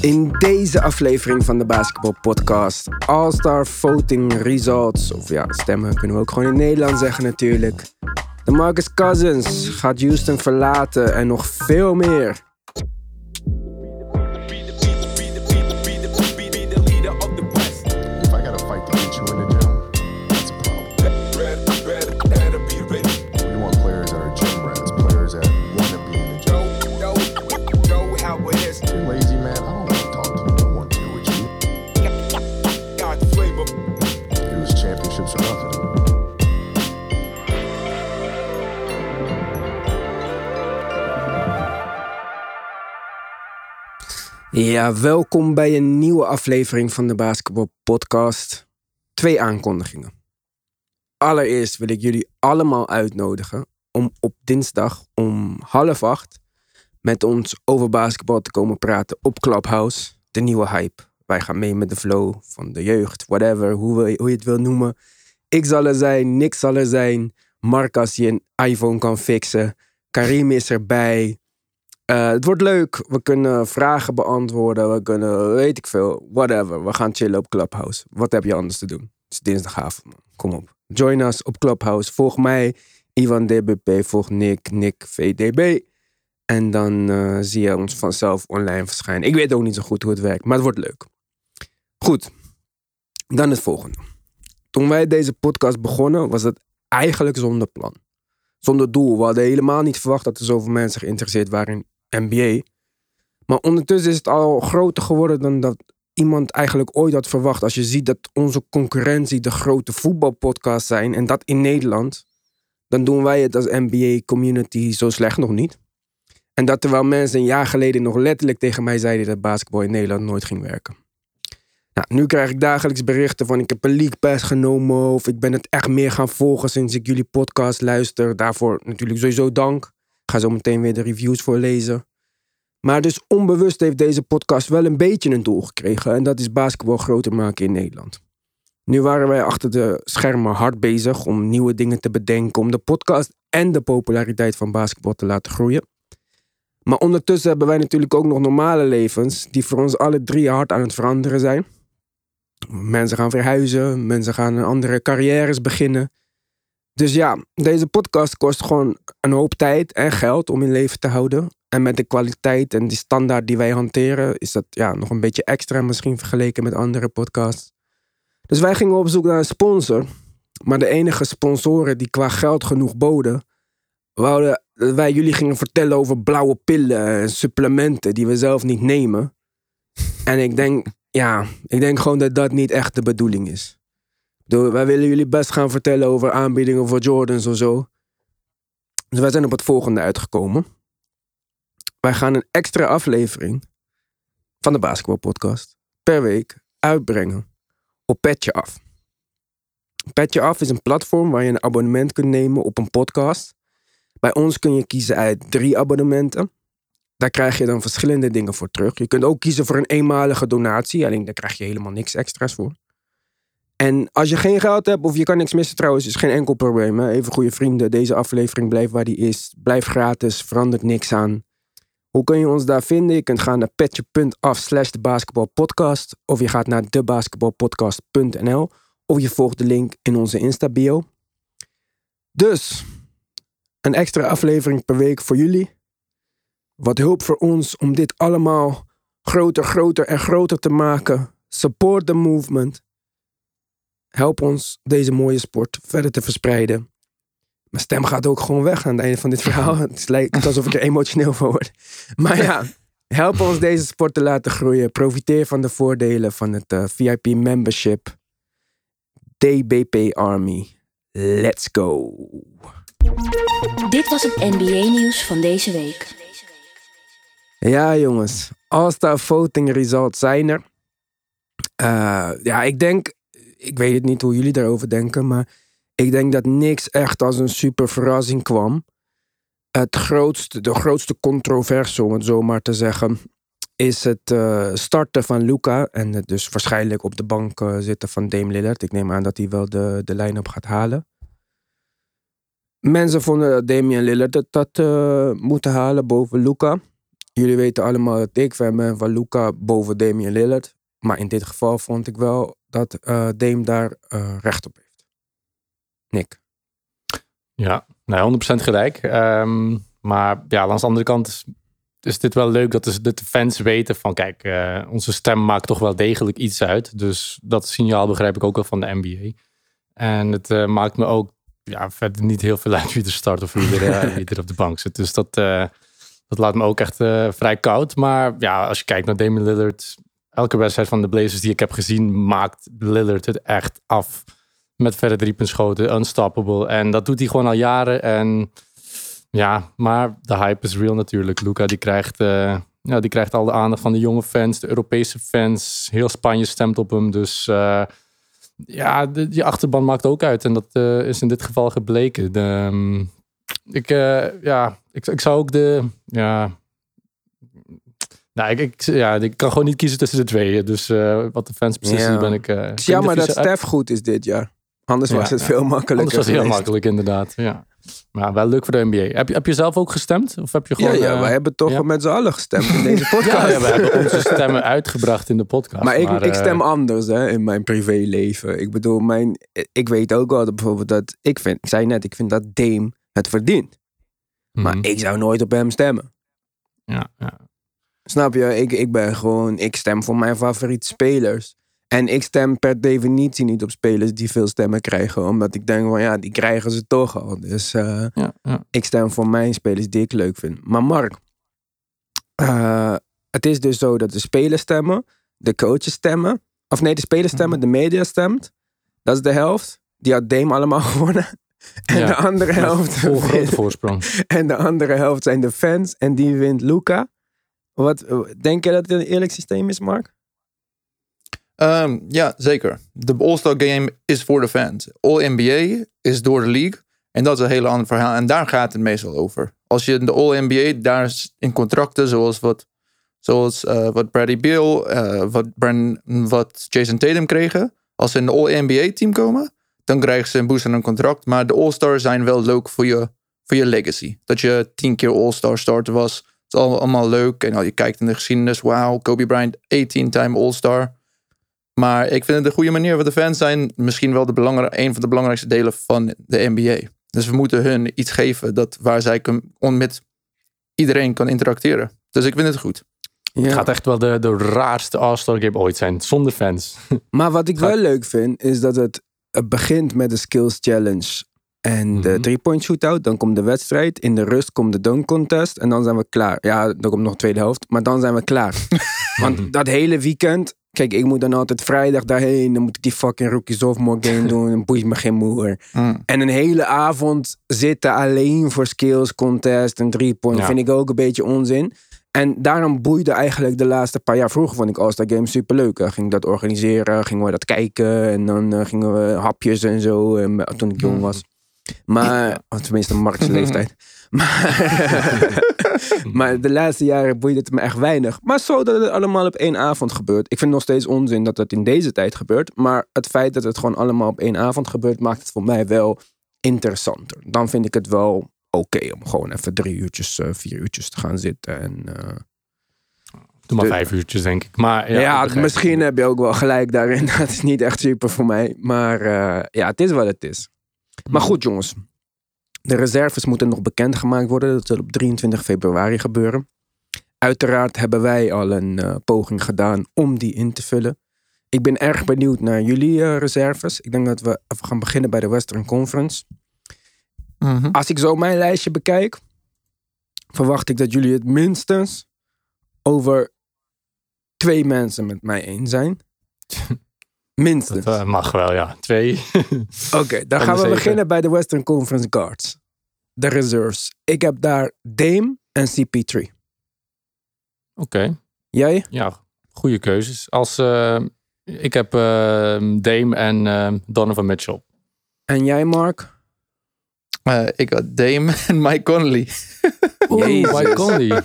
In deze aflevering van de Basketball Podcast, All-Star Voting Results, of ja, stemmen kunnen we ook gewoon in Nederland zeggen natuurlijk. De Marcus Cousins gaat Houston verlaten en nog veel meer. Ja, welkom bij een nieuwe aflevering van de Basketball Podcast. Twee aankondigingen. Allereerst wil ik jullie allemaal uitnodigen om op dinsdag om half acht met ons over basketbal te komen praten op Clubhouse, de nieuwe hype. Wij gaan mee met de flow van de jeugd, whatever, hoe, hoe je het wil noemen. Ik zal er zijn, Nick zal er zijn, Mark als hij een iPhone kan fixen, Karim is erbij. Eh, het wordt leuk. We kunnen vragen beantwoorden. We kunnen, weet ik veel, whatever. We gaan chillen op Clubhouse. Wat heb je anders te doen? Het is dinsdagavond, man. Kom op. Join us op Clubhouse. Volg mij, Ivan DBP. Volg Nick, Nick VDB. En dan eh, zie je ons vanzelf online verschijnen. Ik weet ook niet zo goed hoe het werkt, maar het wordt leuk. Goed. Dan het volgende. Toen wij deze podcast begonnen, was het eigenlijk zonder plan. Zonder doel. We hadden helemaal niet verwacht dat er zoveel mensen geïnteresseerd waren NBA. Maar ondertussen is het al groter geworden dan dat iemand eigenlijk ooit had verwacht. Als je ziet dat onze concurrentie de grote voetbalpodcasts zijn en dat in Nederland, dan doen wij het als NBA-community zo slecht nog niet. En dat terwijl mensen een jaar geleden nog letterlijk tegen mij zeiden dat basketbal in Nederland nooit ging werken. Nou, nu krijg ik dagelijks berichten van ik heb een league pass genomen of ik ben het echt meer gaan volgen sinds ik jullie podcast luister. Daarvoor natuurlijk sowieso dank. Ga zo meteen weer de reviews voorlezen. Maar dus onbewust heeft deze podcast wel een beetje een doel gekregen. En dat is basketbal groter maken in Nederland. Nu waren wij achter de schermen hard bezig om nieuwe dingen te bedenken. Om de podcast en de populariteit van basketbal te laten groeien. Maar ondertussen hebben wij natuurlijk ook nog normale levens. Die voor ons alle drie hard aan het veranderen zijn. Mensen gaan verhuizen. Mensen gaan andere carrières beginnen. Dus ja, deze podcast kost gewoon een hoop tijd en geld om in leven te houden. En met de kwaliteit en de standaard die wij hanteren, is dat ja, nog een beetje extra misschien vergeleken met andere podcasts. Dus wij gingen op zoek naar een sponsor. Maar de enige sponsoren die qua geld genoeg boden, wouden dat wij jullie gingen vertellen over blauwe pillen en supplementen die we zelf niet nemen. En ik denk, ja, ik denk gewoon dat dat niet echt de bedoeling is. Wij willen jullie best gaan vertellen over aanbiedingen voor Jordans of zo. Dus wij zijn op het volgende uitgekomen. Wij gaan een extra aflevering van de Basketbalpodcast per week uitbrengen op Petje Af. Petje Af is een platform waar je een abonnement kunt nemen op een podcast. Bij ons kun je kiezen uit drie abonnementen. Daar krijg je dan verschillende dingen voor terug. Je kunt ook kiezen voor een eenmalige donatie. Alleen daar krijg je helemaal niks extra's voor. En als je geen geld hebt of je kan niks missen trouwens, is geen enkel probleem. Hè? Even goede vrienden, deze aflevering blijft waar die is. Blijf gratis, verandert niks aan. Hoe kun je ons daar vinden? Je kunt gaan naar petje.af slash de basketbalpodcast. Of je gaat naar debasketbalpodcast.nl. Of je volgt de link in onze Insta bio. Dus, een extra aflevering per week voor jullie. Wat hulp voor ons om dit allemaal groter, groter en groter te maken. Support the movement. Help ons deze mooie sport verder te verspreiden. Mijn stem gaat ook gewoon weg aan het einde van dit verhaal. Het lijkt alsof ik er emotioneel van word. Maar ja, help ons deze sport te laten groeien. Profiteer van de voordelen van het eh, VIP membership. DBP Army. Let's go. Dit was het NBA-nieuws van deze week. Ja, jongens. All-Star voting results zijn er. Eh, ja, ik denk... Ik weet het niet hoe jullie daarover denken, maar... Ik denk dat niks echt als een super verrassing kwam. Het grootste, de grootste controverse, om het zo maar te zeggen... is het eh, starten van Luca. En het dus waarschijnlijk op de bank eh, zitten van Dame Lillard. Ik neem aan dat hij wel de, de line-up gaat halen. Mensen vonden dat Damian Lillard het had eh, moeten halen boven Luca. jullie weten allemaal dat ik fan ben van Luca boven Damian Lillard. Maar in dit geval vond ik wel dat eh Dame daar eh, recht op heeft. Nick. Ja, nou, 100% gelijk. Ehm, maar ja, aan de andere kant is, is dit wel leuk dat de, fans weten van kijk, eh, onze stem maakt toch wel degelijk iets uit. Dus dat signaal begrijp ik ook wel van de NBA. En het maakt me ook ja, verder niet heel veel uit wie er start of wie er, wie op de bank zit. Dus dat, dat laat me ook echt vrij koud. Maar ja, als je kijkt naar Damian Lillard, elke wedstrijd van de Blazers die ik heb gezien, maakt Lillard het echt af. Met verre driepuntschoten, unstoppable. En dat doet hij gewoon al jaren. En ja, maar de hype is real natuurlijk. Luca die krijgt, eh, ja, die krijgt al de aandacht van de jonge fans, de Europese fans. Heel Spanje stemt op hem. Dus eh, ja, de, die achterban maakt ook uit. En dat eh, is in dit geval gebleken. De, ehm, ik, ja, ik, ik zou ook de. Ja, nou, ik, ik, ja, ik kan gewoon niet kiezen tussen de twee. Dus eh, wat de fans beslissen, Ja. ben ik. Het is jammer dat Stef goed is dit jaar. Anders was Ja, het ja. veel makkelijker Anders was het heel geweest. makkelijk, inderdaad. Ja. Maar wel leuk voor de NBA. Heb je, heb je zelf ook gestemd? Of heb je Ja, gewoon. ja, eh, wij hebben toch ja. met z'n allen gestemd in deze podcast. ja, ja, we hebben onze stemmen uitgebracht in de podcast. Maar ik, ik eh, stem anders hè, in mijn privéleven. Ik bedoel, mijn, ik weet ook wel dat bijvoorbeeld dat ik vind, ik zei net, ik vind dat Dame het verdient. Maar mhm. ik zou nooit op hem stemmen. ja, ja. Snap je? Ik, ik ben gewoon, ik stem voor mijn favoriete spelers. En ik stem per definitie niet op spelers die veel stemmen krijgen. Omdat ik denk van ja, die krijgen ze toch al. Dus eh, ja, ja. ik stem voor mijn spelers die ik leuk vind. Maar Mark, eh, het is dus zo dat de spelers stemmen, de coaches stemmen. Of nee, de spelers stemmen, de media stemt. Dat is de helft. Die had Dame allemaal gewonnen. En Ja. de andere helft. Vol grote voorsprong. En de andere helft zijn de fans. En die wint Luca. Wat, denk je dat het een eerlijk systeem is, Mark? Ehm, ja, zeker. De All-Star Game is voor de fans. All-NBA is door de league. En dat is een hele ander verhaal. En daar gaat het meestal over. Als je de All-NBA, daar is in contracten zoals wat, zoals, eh, wat Bradley Beal, eh, wat, Bran, wat Jason Tatum kregen. Als ze in de All-NBA team komen, dan krijgen ze een boost aan een contract. Maar de All-Stars zijn wel leuk voor je, voor je legacy. Dat je tien keer All-Star starter was. Het is allemaal, allemaal leuk. En als je kijkt in de geschiedenis, wauw, Kobe Bryant, 18-time All-Star. Maar ik vind het een goede manier, want de fans zijn misschien wel de belangrij- een van de belangrijkste delen van de NBA. Dus we moeten hun iets geven dat, waar zij kun- on, met iedereen kan interacteren. Dus ik vind het goed. Ja. Het gaat echt wel de, de raarste All-Star Game ooit zijn. Zonder fans. Maar wat ik wel leuk vind, is dat het, het begint met de Skills Challenge en de Mhm. three-point shootout. Dan komt de wedstrijd. In de rust komt de dunk contest. En dan zijn we klaar. Ja, dan komt nog een tweede helft. Maar dan zijn we klaar. Want dat hele weekend... Kijk, ik moet dan altijd vrijdag daarheen. Dan moet ik die fucking rookie sophomore game doen. En boeit me geen moer. Mm. En een hele avond zitten alleen voor skills contest en three-point Ja. vind ik ook een beetje onzin. En daarom boeide eigenlijk de laatste paar jaar. Vroeger vond ik All-Star Games superleuk. Ging ik dat organiseren, gingen we dat kijken. En dan eh, gingen we hapjes en zo. En, eh, toen ik jong was. Maar, of tenminste Mark's leeftijd. Maar, maar de laatste jaren boeide het me echt weinig. Maar zo dat het allemaal op één avond gebeurt. Ik vind nog steeds onzin dat het in deze tijd gebeurt. Maar het feit dat het gewoon allemaal op één avond gebeurt, maakt het voor mij wel interessanter. Dan vind ik het wel oké om gewoon even drie uurtjes, eh, vier uurtjes te gaan zitten. En, eh, Doe maar De- vijf uurtjes, denk ik. Maar ja, misschien het. heb je ook wel gelijk daarin. Dat is niet echt super voor mij. Maar eh, ja, het is wat het is. Maar goed, jongens. De reserves moeten nog bekendgemaakt worden. Dat zal op 23 februari gebeuren. Uiteraard hebben wij al een eh, poging gedaan om die in te vullen. Ik ben erg benieuwd naar jullie eh, reserves. Ik denk dat we even gaan beginnen bij de Western Conference. Mhm. Als ik zo mijn lijstje bekijk, verwacht ik dat jullie het minstens over twee mensen met mij eens zijn. Minstens. Dat eh, mag wel, ja. Twee. Oké, dan gaan we zeven. beginnen bij de Western Conference Guards. De reserves. Ik heb daar Dame en CP3. Oké. Jij? Ja, goede keuzes. Als, eh, ik heb eh, Dame en Donovan Mitchell. En jij, Mark? Eh, ik had Dame en Mike Conley. Oeh, Jezus. Mike Conley.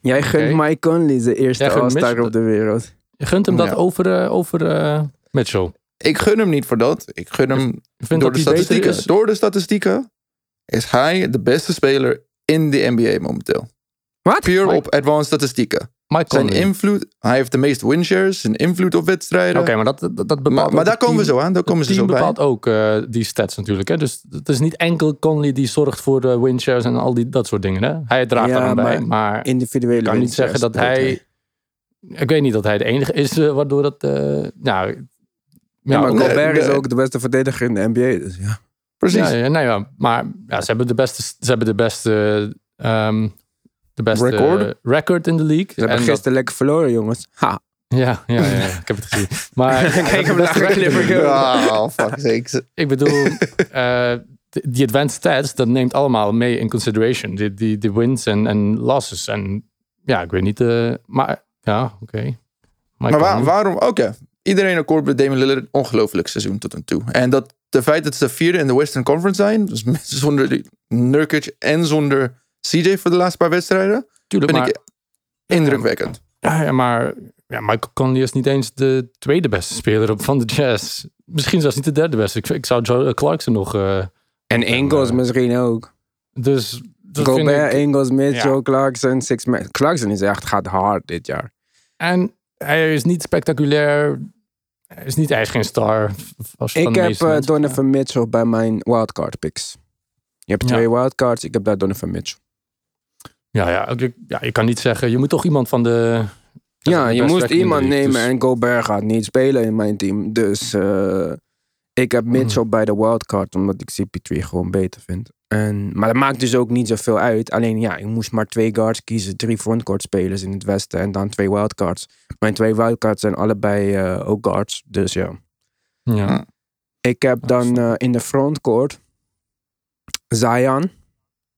Jij gunt. Mike Conley de eerste All-Star op de wereld. Je gunt hem dat Ja. over, over eh, Mitchell. Ik gun hem niet voor dat. Ik gun hem Ik vind door dat de statistieken. is. Door de statistieken is hij de beste speler in de NBA momenteel. Wat? Puur op advanced statistieken. Mike Zijn Conley. invloed, hij heeft de meeste winshares, zijn invloed op wedstrijden. Oké, maar dat, dat, dat bepaalt maar, maar daar komen we zo aan. Daar komen ze zo bij. bepaalt ook eh, die stats natuurlijk. Hè? Dus het is niet enkel Conley die zorgt voor de win shares en al die, dat soort dingen. Hè? Hij draagt Ja, daar aan bij. maar Individuele ik kan niet zeggen dat hij... Ik weet niet dat hij de enige is eh, waardoor dat... eh nou, Ja, maar Gobert is ook de beste verdediger in de NBA. Dus ja. Precies. Ja, ja, nou ja, maar ja, ze hebben de beste, ze hebben de beste, ehm, de beste Record? record in de league. Ze hebben En gisteren lekker verloren, jongens. Ha. ja, ja, ja, ik heb het gezien. Maar Kijk hem de de Clifford league. Girl. Oh, fuck sakes. Ik bedoel, eh, die advanced stats, dat neemt allemaal mee in consideration. Die, die, die wins en, en losses. En ja, ik weet niet, eh, maar ja, oké. Maar waar- waarom? Oké. Iedereen akkoord met Damian Lillard. Ongelooflijk seizoen tot nu toe. En dat de feit dat ze vierde in de Western Conference zijn. Dus met- zonder Nurkic en zonder CJ voor de laatste paar wedstrijden. Tuurlijk, Ben maar, ik indrukwekkend. ja, ja, maar ja, Michael Conley is niet eens de tweede beste speler op van de Jazz. Misschien zelfs niet de derde beste. Ik, ik zou Joe Clarkson nog... eh, En Ingles eh, misschien ook. dus dat vind Gobert, ik- Ingles, Mitchell, Ja. Clarkson, Six Man. Clarkson is echt, gaat hard dit jaar. En hij is niet spectaculair. Hij is, niet, hij is geen star. Als Ik heb eh. Donovan Mitchell bij mijn wildcard picks. Je hebt Ja. twee wildcards, ik heb daar Donovan Mitchell. Ja, ja, ik- ja, je kan niet zeggen. Je moet toch iemand van de. Ja, de je moest de iemand nemen dus- en Gobert gaat niet spelen in mijn team. Dus eh, ik heb Mitchell Hmm. bij de wildcard, omdat ik CP3 gewoon beter vind. En, maar dat maakt dus ook niet zoveel uit. Alleen ja, ik moest maar twee guards kiezen, drie frontcourt spelers in het westen en dan twee wildcards. Mijn twee wildcards zijn allebei eh, ook guards, dus ja. Ja. Ik heb dan eh, in de frontcourt Zion.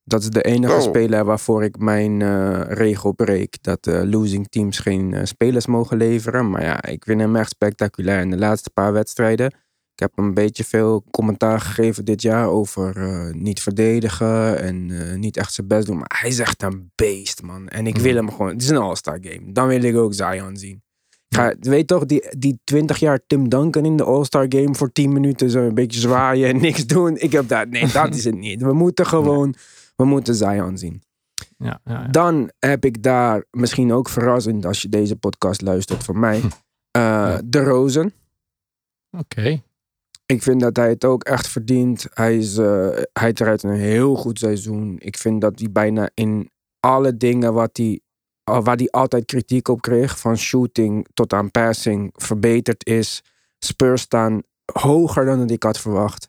Dat is de enige Oh. speler waarvoor ik mijn eh, regel breek. Dat losing teams geen eh, spelers mogen leveren. Maar ja, ik vind hem echt spectaculair in de laatste paar wedstrijden. Ik heb hem een beetje veel commentaar gegeven dit jaar over eh, niet verdedigen en eh, niet echt zijn best doen. Maar hij is echt een beest, man. En ik wil hem gewoon. Het is een All-Star game. Dan wil ik ook Zion zien. Ga, weet toch, die, die 20 jaar Tim Duncan in de All-Star game voor 10 minuten zo een beetje zwaaien en niks doen. Ik heb dat. Nee, dat is het niet. We moeten gewoon. We moeten Zion zien. Ja. Dan heb ik daar misschien ook verrassend als je deze podcast luistert van mij. eh, De Rozen. Oké. Ik vind dat hij het ook echt verdient. Hij, is, eh, hij draait een heel goed seizoen. Ik vind dat hij bijna in alle dingen wat hij, uh, waar hij altijd kritiek op kreeg, van shooting tot aan passing, verbeterd is. Spurs staan hoger dan dat ik had verwacht.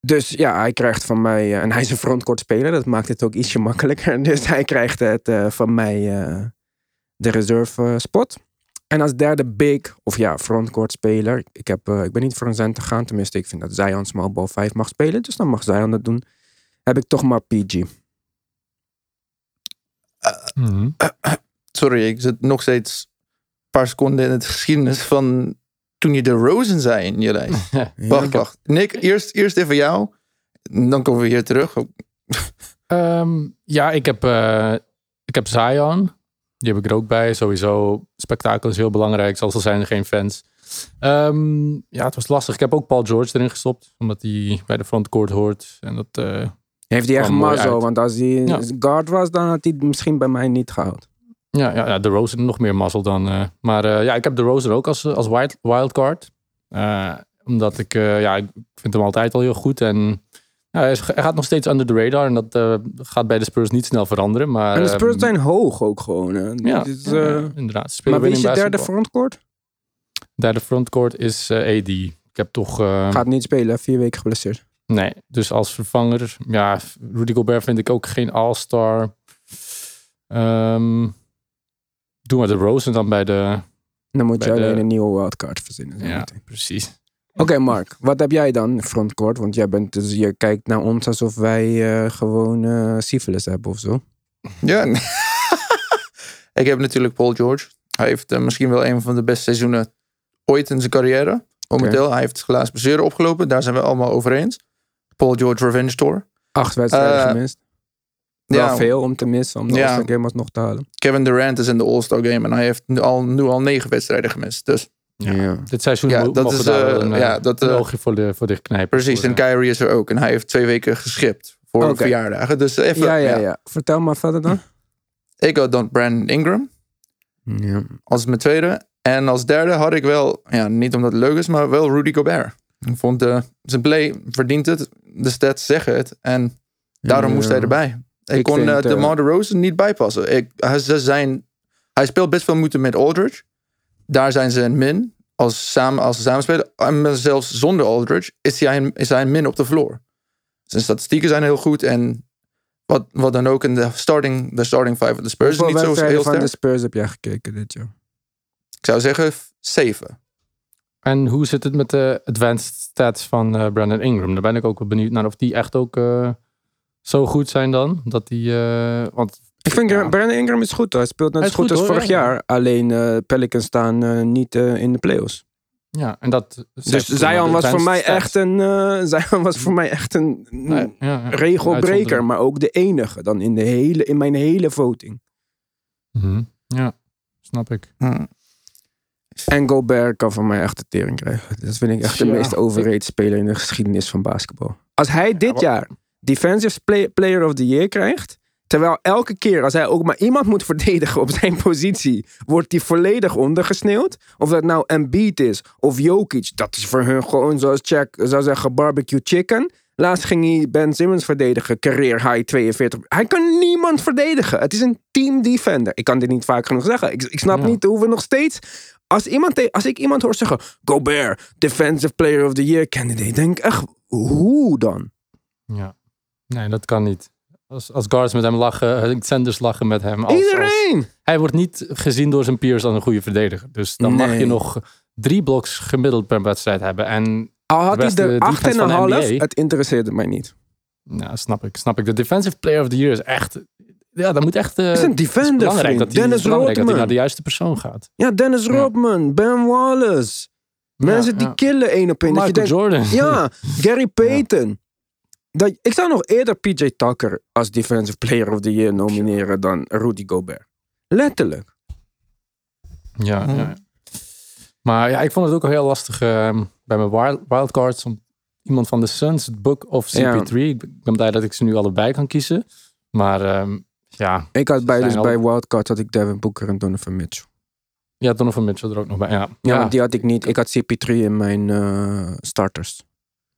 Dus ja, hij krijgt van mij, eh, en hij is een frontcourt speler, dat maakt het ook ietsje makkelijker. Dus hij krijgt het eh, van mij eh, de reserve eh, spot. En als derde big, of ja, frontcourt speler. Ik, heb, eh, ik ben niet voor een cent te gaan. Tenminste, ik vind dat Zion small ball 5 mag spelen. Dus dan mag Zion dat doen. Heb ik toch maar PG. Mhm. Sorry, ik zit nog steeds een paar seconden in het geschiedenis van toen je de Rosen zei in je lijst. Ja, Wacht, wacht. Nick, eerst, eerst even jou. Dan komen we hier terug. Ehm, ja, ik heb, eh, ik heb Zion. Die heb ik er ook bij. Sowieso, spektakel is heel belangrijk. Zelfs al zijn er geen fans. Ehm, ja, het was lastig. Ik heb ook Paul George erin gestopt. Omdat hij bij de frontcourt hoort. En dat... eh, Heeft hij echt mazzel. Want als hij Ja. guard was, dan had hij het misschien bij mij niet gehaald. Ja, ja, ja de Rose nog meer mazzel dan. eh, maar eh, ja, ik heb de Rose er ook als, als wild, wildcard. Omdat ik, ja, ik vind hem altijd al heel goed. En ja, hij, is- hij gaat nog steeds under the radar. En dat eh, gaat bij de Spurs niet snel veranderen. Maar, En de Spurs ehm, zijn hoog ook gewoon. Hè. Ja, Dit is, ja, eh, inderdaad. Ze spelen maar wie is je derde frontcourt? Derde frontcourt is eh, AD. Ik heb toch... Gaat niet spelen, vier weken geblesseerd. Nee, dus als vervanger... Ja, Rudy Gobert vind ik ook geen all-star. Ehm doe maar de Rose en dan bij de... Dan moet je Bij de- alleen een nieuwe wildcard verzinnen. Ja, precies. Oké, Mark, wat heb jij dan frontcourt? Want jij bent, dus je kijkt naar ons alsof wij eh, gewoon eh syphilis hebben of zo. Ja. nee. ik heb natuurlijk Paul George. Hij heeft eh, misschien wel een van de beste seizoenen ooit in zijn carrière. Momenteel. Hij heeft helaas blessure opgelopen. Daar zijn we allemaal over eens. Paul George Revenge Tour. Acht wedstrijden gemist. Wel Ja, veel om te missen, om de Ja. All-Star Game alsnog te halen. Kevin Durant is in de All-Star Game. En hij heeft nu al, nu al negen wedstrijden gemist. Dus Ja. Dit seizoen Ja, dat mogen is, we daar eh, wel een, eh, ja, dat, een eh, oogje voor, de, voor dicht knijpen. precies. Voor, En eh, Kyrie is er ook. En hij heeft twee weken geschipt. Voor Oké. verjaardagen. Dus even. Ja, ja, ja. Vertel maar verder dan. ik had dan Brandon Ingram Ja. als mijn tweede. En als derde had ik wel, ja, niet omdat het leuk is, maar wel Rudy Gobert. Ik vond de, zijn play verdient het. De stats zeggen het. En daarom Ja. moest hij erbij. Ik, Ik kon vind, eh, eh, DeMar DeRozan niet bijpassen. Ik, hij, ze zijn, hij speelt best veel moeten met Aldridge. Daar zijn ze een min. Als, samen, als ze samen spelen. En zelfs zonder Aldridge is hij, een, is hij een min op de floor. Zijn statistieken zijn heel goed. En wat, wat dan ook in de starting, de starting five van de Spurs is Hoeveel niet zo heel van sterk. de Spurs heb jij gekeken dit jaar? Ik zou zeggen 7. En hoe zit het met de advanced stats van eh, Brandon Ingram? Daar ben ik ook wel benieuwd naar of die echt ook eh, zo goed zijn dan. Dat die, eh, want Ik vind Ja. Brandon Ingram is goed hoor. Hij speelt net zo goed, goed, als hoor, vorig ja. jaar. Alleen eh Pelicans staan eh, niet eh, in de playoffs. ja, en dat. Dus Zion was voor mij echt een, eh Zion was voor mij echt een Nee, ja, ja. regelbreker, maar ook de enige dan in, de hele, in mijn hele voting. Mhm. Ja, snap ik. En Gobert kan van mij echt de tering krijgen. Dat vind ik echt de Ja. meest overrated speler in de geschiedenis van basketbal. Als hij dit jaar Defensive Play- Player of the Year krijgt, terwijl elke keer als hij ook maar iemand moet verdedigen op zijn positie, wordt hij volledig ondergesneeuwd. Of dat nou Embiid is of Jokic, dat is voor hun gewoon zoals Jack zou zeggen barbecue chicken. Laatst ging hij Ben Simmons verdedigen, career high 42. Hij kan niemand verdedigen. Het is een team defender. Ik kan dit niet vaak genoeg zeggen. Ik, ik snap Ja. niet hoe we nog steeds als, iemand, als ik iemand hoor zeggen, Gobert, Defensive Player of the Year candidate, denk ik echt, hoe dan? Ja. Nee, dat kan niet. Als, als guards met hem lachen, centers lachen met hem. Als, als- Iedereen! hij wordt niet gezien door zijn peers als een goede verdediger. Dus dan mag je nog drie bloks gemiddeld per wedstrijd hebben. En Al had hij er van de 8,5, NBA. het interesseerde mij niet. nou, snap ik, snap ik. De defensive player of the year is echt... Ja, dat moet echt... eh, Het is een is defender, belangrijk dat hij, Dennis het is belangrijk dat hij naar de juiste persoon gaat. Ja, Dennis Ja. Rodman, Ben Wallace. Mensen Ja, die killen één op één. Dat je Michael denkt, Jordan. ja, Gary Payton. Dat, ik zou nog eerder PJ Tucker als Defensive Player of the Year nomineren dan Rudy Gobert. Letterlijk. Ja, ja, ja. Maar ja, ik vond het ook al heel lastig ehm, bij mijn wild, wildcards om iemand van de Suns, het Book of Ja. CP3. Ik ben blij dat ik ze nu allebei kan kiezen. Maar ehm, ja, Ik had bij, dus al- bij Wildcard had ik Devin Booker en Donovan Mitchell. ja, Donovan Mitchell er ook nog bij. Ja, Ja, die had ik niet. Ik had CP3 in mijn eh, starters.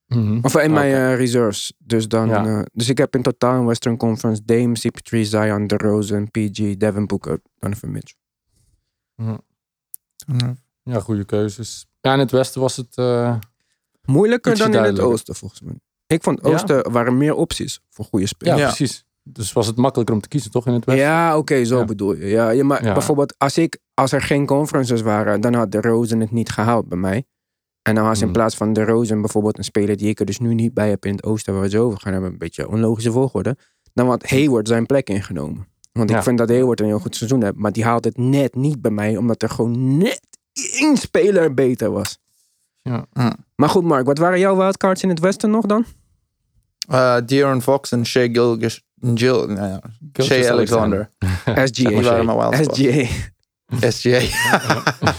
Mhm. Of in mijn Oké. eh, reserves. Dus, dan, Ja. eh, dus ik heb in totaal in Western Conference Dame, CP3, Zion, DeRozan, PG, Devin Booker, Donovan Mitchell. Ja, goede keuzes. Ja, in het westen was het... eh, Moeilijker dan in het oosten volgens mij. Ik vond het Ja? oosten waren meer opties voor goede ja, spelers. Ja. precies. Dus was het makkelijker om te kiezen, toch, in het Ja, westen? oké, zo Ja. bedoel je. Ja, ja, maar Ja. bijvoorbeeld als, ik, als er geen conferences waren, dan had de Rosen het niet gehaald bij mij. En dan was in Hmm. plaats van de Rosen bijvoorbeeld een speler die ik er dus nu niet bij heb in het oosten, waar we het zo over gaan hebben, een beetje onlogische volgorde, dan had Hayward zijn plek ingenomen. Want ik Ja. vind dat Hayward een heel goed seizoen heeft, maar die haalt het net niet bij mij, omdat er gewoon net één speler beter was. Ja. Maar goed, Mark, wat waren jouw wildcards in het westen nog dan? Uh, De'Aaron Fox en Shea Gilgis, Jill, nou ja, Shea Alexander. SGA. SGA. SGA.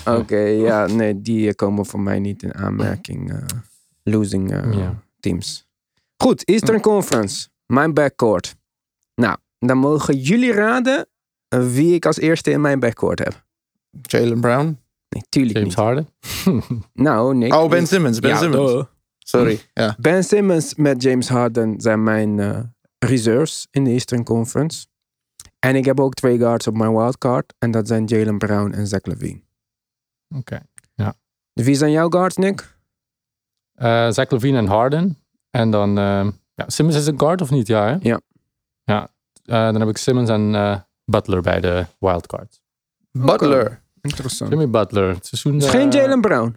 Oké, ja, nee, die eh, komen voor mij niet in aanmerking. eh, losing eh, teams. Goed, Eastern Conference. Mijn backcourt. Nou, dan mogen jullie raden wie ik als eerste in mijn backcourt heb. Jalen Brown. Nee, tuurlijk James niet. Harden. Nou, nee. Oh, Ben Simmons. Ben Ja, Simmons. duh. Sorry. Ja. Ben Simmons met James Harden zijn mijn eh, reserves in de Eastern Conference. En ik heb ook twee guards op mijn wildcard. En dat zijn Jalen Brown en Zach Levine. Oké. Wie zijn jouw guards, Nick? Eh Zach Levine en Harden. En dan... eh, ja, Simmons is een guard of niet? Ja, hè? Ja. Ja. Eh, dan heb ik Simmons en eh, Butler bij de wildcard. Butler. Interessant. Jimmy Butler. Het seizoen... Is geen Jalen Brown.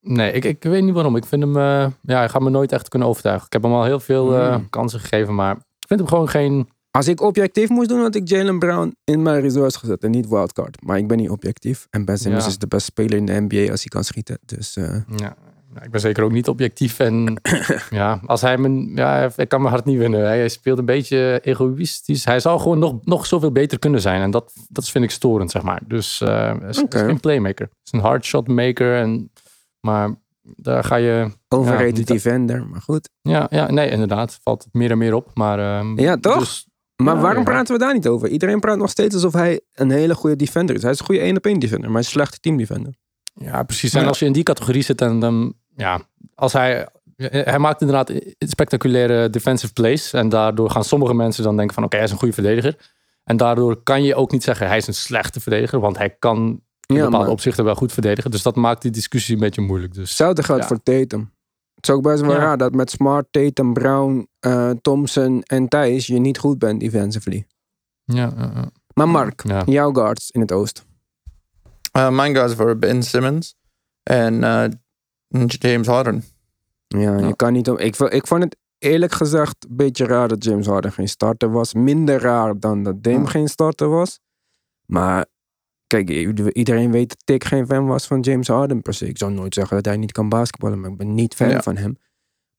Nee, ik, ik weet niet waarom. Ik vind hem... eh, ja, hij gaat me nooit echt kunnen overtuigen. Ik heb hem al heel veel eh, Hmm. kansen gegeven, maar... Ik vind hem gewoon geen... Als ik objectief moest doen, had ik Jalen Brown in mijn reserves gezet en niet wildcard. Maar ik ben niet objectief. En Ben Simmons Ja. is de beste speler in de NBA als hij kan schieten. Dus eh, Ja, nou, ik ben zeker ook niet objectief. En ja, als hij mijn, ja, ik kan mijn hart niet winnen. Hij speelt een beetje egoïstisch. Hij zou gewoon nog, nog zoveel beter kunnen zijn. En dat, dat vind ik storend, zeg maar. Dus eh hij is, Oké. is geen playmaker. Het is een hardshot maker. En, maar daar ga je... overrated niet- defender. Maar goed. Ja, ja, nee, inderdaad. Valt het meer en meer op. Maar, ehm, Ja, toch? Dus, Maar Ja, waarom ja. praten we daar niet over? Iedereen praat nog steeds alsof hij een hele goede defender is. Hij is een goede 1 op 1 defender, maar hij is een slechte team defender. Ja, precies. En als je in die categorie zit, dan, dan ja, als hij, hij maakt inderdaad spectaculaire defensive plays. En daardoor gaan sommige mensen dan denken van, oké, hij is een goede verdediger. En daardoor kan je ook niet zeggen, hij is een slechte verdediger, want hij kan in Ja, bepaalde maar- opzichten wel goed verdedigen. Dus dat maakt die discussie een beetje moeilijk. Dus Hetzelfde geldt Ja. voor Tatum. Het is ook best wel Ja. raar dat met Smart, Tatum, Brown, eh, Thompson en Thijs je niet goed bent defensively. ja, ja, ja. Maar Mark, Ja. jouw guards in het oosten. Uh, mijn guys voor Ben Simmons en uh, James Harden. Ja, je kan niet om. Ik, ik vond het eerlijk gezegd een beetje raar dat James Harden geen starter was. Minder raar dan dat Dame geen starter was. Maar kijk, iedereen weet dat ik geen fan was van James Harden per se. Ik zou nooit zeggen dat hij niet kan basketballen, maar ik ben niet fan Ja. van hem.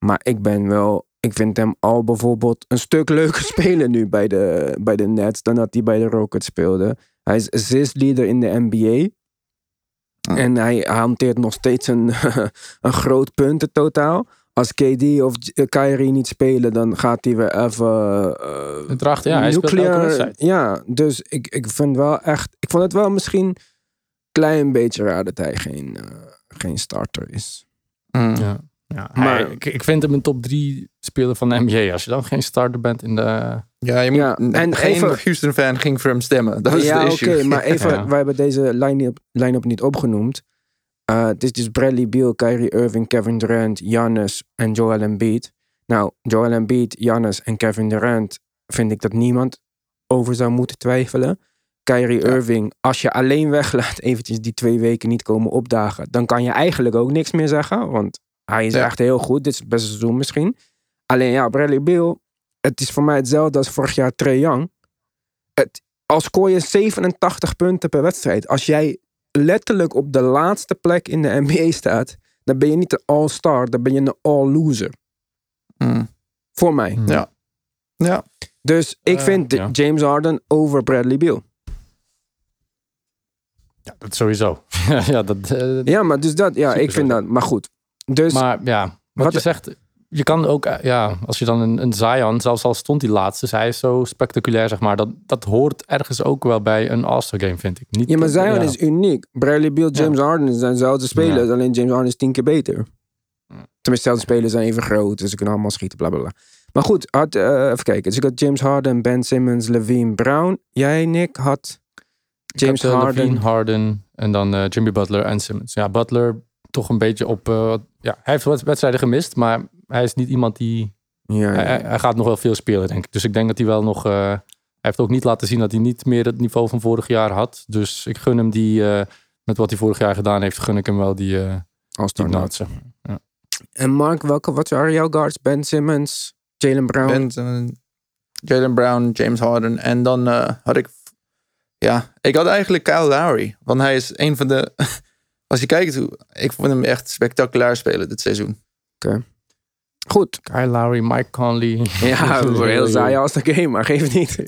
Maar ik ben wel. Ik vind hem al bijvoorbeeld een stuk leuker spelen nu bij de, bij de Nets dan dat hij bij de Rockets speelde. Hij is assist leader in de NBA. Ja. En hij hanteert nog steeds een, een groot puntentotaal. Als KD of eh, Kyrie niet spelen, dan gaat hij weer even. eh, Het draagt, ja, hij speelt elke nuclear. wedstrijd. Ja, dus ik, ik vind wel echt. Ik vond het wel misschien een klein beetje raar dat hij geen, eh, geen starter is. Mm. Ja. Ja, Maar- hij- ik, ik vind hem een top 3 speler van de NBA. Als je dan geen starter bent in de... Ja, je moet, Ja, en en geen even- Houston-fan ging voor hem stemmen. Dat is ja, de oké, issue. maar even, Ja. wij hebben deze line-up line-up niet opgenoemd. Het is dus Bradley Beal, Kyrie Irving, Kevin Durant, Giannis en Joel Embiid. Nou, Joel Embiid, Giannis en Kevin Durant vind ik dat niemand over zou moeten twijfelen. Kyrie Ja. Irving, als je alleen weglaat eventjes die twee weken niet komen opdagen, dan kan je eigenlijk ook niks meer zeggen, want hij is Ja. echt heel goed. Dit is het beste seizoen misschien. Alleen ja, Bradley Beal, het is voor mij hetzelfde als vorig jaar Trae Young. Het, al scoor je 87 punten per wedstrijd. Als jij letterlijk op de laatste plek in de NBA staat, dan ben je niet een all-star, dan ben je een all-loser. Mm. Voor mij. Ja. Ja, Dus ik Eh, vind de- ja. James Harden over Bradley Beal. Ja, dat sowieso. ja, dat, eh, Ja, maar dus dat, ja, ik vind dat. Maar goed. Dus Maar ja, wat, Wat- je zegt, je kan ook, eh, ja, als je dan een, een Zion, zelfs al stond die laatste, zij is zo spectaculair, zeg maar. Dat, dat hoort ergens ook wel bij een All-Star game, vind ik. Niet, ja, maar Zion ja. is uniek. Bradley Beal, James Harden zijn dezelfde spelers, alleen James Harden is tien keer beter. Tenminste, dezelfde spelers zijn even groot, dus ze kunnen allemaal schieten, bla bla bla. Maar goed, had, eh, even kijken. Dus ik had James Harden, Ben Simmons, Levine, Brown. Jij, Nick, had James eh, Harden. Levine, Harden en dan Jimmy Butler en Simmons. Ja, Butler toch een beetje op, ja, hij heeft wat wedstrijden gemist, maar hij is niet iemand die, Ja, hij, ja. hij- hij gaat nog wel veel spelen, denk ik. Dus ik denk dat hij wel nog, eh, hij heeft ook niet laten zien dat hij niet meer het niveau van vorig jaar had. Dus ik gun hem die, eh, met wat hij vorig jaar gedaan heeft, gun ik hem wel die, eh Als die maar. En Mark, welke, wat waren jouw guards? Ben Simmons, Jalen Brown. Ben, Jalen Brown, James Harden. En dan eh, had ik... Ja, ik had eigenlijk Kyle Lowry. Want hij is een van de... Als je kijkt, hoe, ik vond hem echt spectaculair spelen dit seizoen. Goed. Kyle Lowry, Mike Conley. Ja, heel saai als de game, maar geef het niet.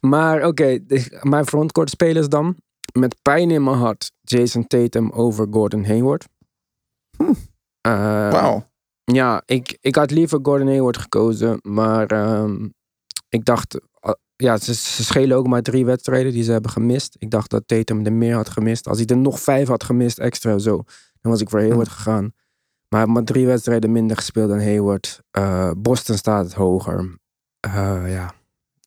Maar oké, de- mijn frontcourt spelers dan. Met pijn in mijn hart. Jason Tatum over Gordon Hayward. Eh, Wauw. Ja, ik, ik had liever Gordon Hayward gekozen. Maar ehm, ik dacht... eh, ja, ze, ze schelen ook maar drie wedstrijden die ze hebben gemist. Ik dacht dat Tatum er meer had gemist. Als hij er nog vijf had gemist extra zo, dan was ik voor Hayward gegaan. Maar hij heeft maar drie wedstrijden minder gespeeld dan Hayward. Eh, Boston staat hoger. Eh, ja.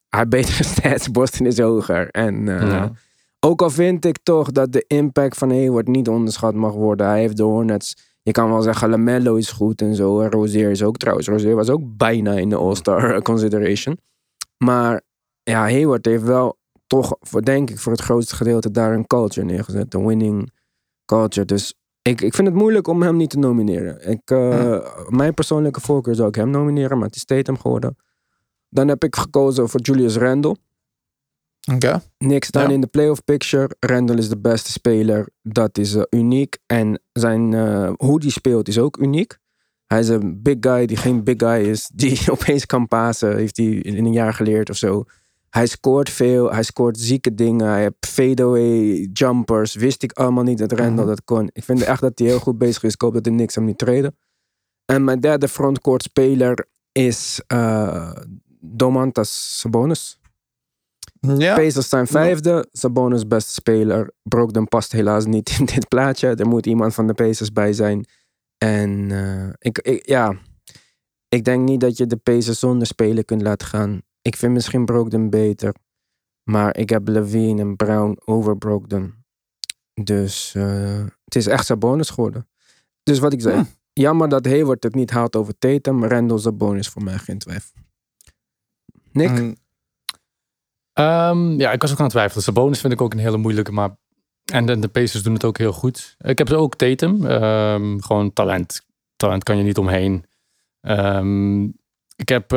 Hij heeft betere stats. Boston is hoger. En eh, Ja. ook al vind ik toch dat de impact van Hayward niet onderschat mag worden. Hij heeft de Hornets. Je kan wel zeggen, LaMelo is goed en zo. En Rozier is ook trouwens. Rozier was ook bijna in de All-Star consideration. Maar ja, Hayward heeft wel toch, voor, denk ik, voor het grootste gedeelte daar een culture neergezet. Een winning culture. Dus ik, ik vind het moeilijk om hem niet te nomineren. Ik, eh, Mijn persoonlijke voorkeur zou ik hem nomineren, maar het is Tatum geworden. Dan heb ik gekozen voor Julius Randle. Oké. Niks staan Ja. in de playoff picture. Randall is de beste speler. Dat is eh, uniek. En zijn, eh, hoe die speelt is ook uniek. Hij is een big guy die geen big guy is. Die opeens kan pasen. Heeft hij in een jaar geleerd of zo. Hij scoort veel. Hij scoort zieke dingen. Hij heeft fadeaway jumpers. Wist ik allemaal niet dat Randall Mhm. dat kon. Ik vind echt dat hij heel goed bezig is. Ik hoop dat hij niks hem niet treden. En mijn derde frontcourt speler is... eh, Domantas Sabonis. Ja, Pacers zijn vijfde. Sabonis beste speler. Brogdon past helaas niet in dit plaatje. Er moet iemand van de Pacers bij zijn. En eh, ik, ik, ja, ik denk niet dat je de Pacers zonder spelen kunt laten gaan. Ik vind misschien Brogdon beter. Maar ik heb Levine en Brown over Brogdon. Dus eh, het is echt Sabonis geworden. Dus wat ik zei. Jammer dat Hayward het niet haalt over Tatum. Randall Sabonis voor mij geen twijfel. Nick? Mm, Ehm, ja, ik was ook aan het twijfelen. Sabonis vind ik ook een hele moeilijke, maar... En de, de Pacers doen het ook heel goed. Ik heb ze ook Tatum. Ehm, gewoon talent. Talent kan je niet omheen. Ehm, ik heb,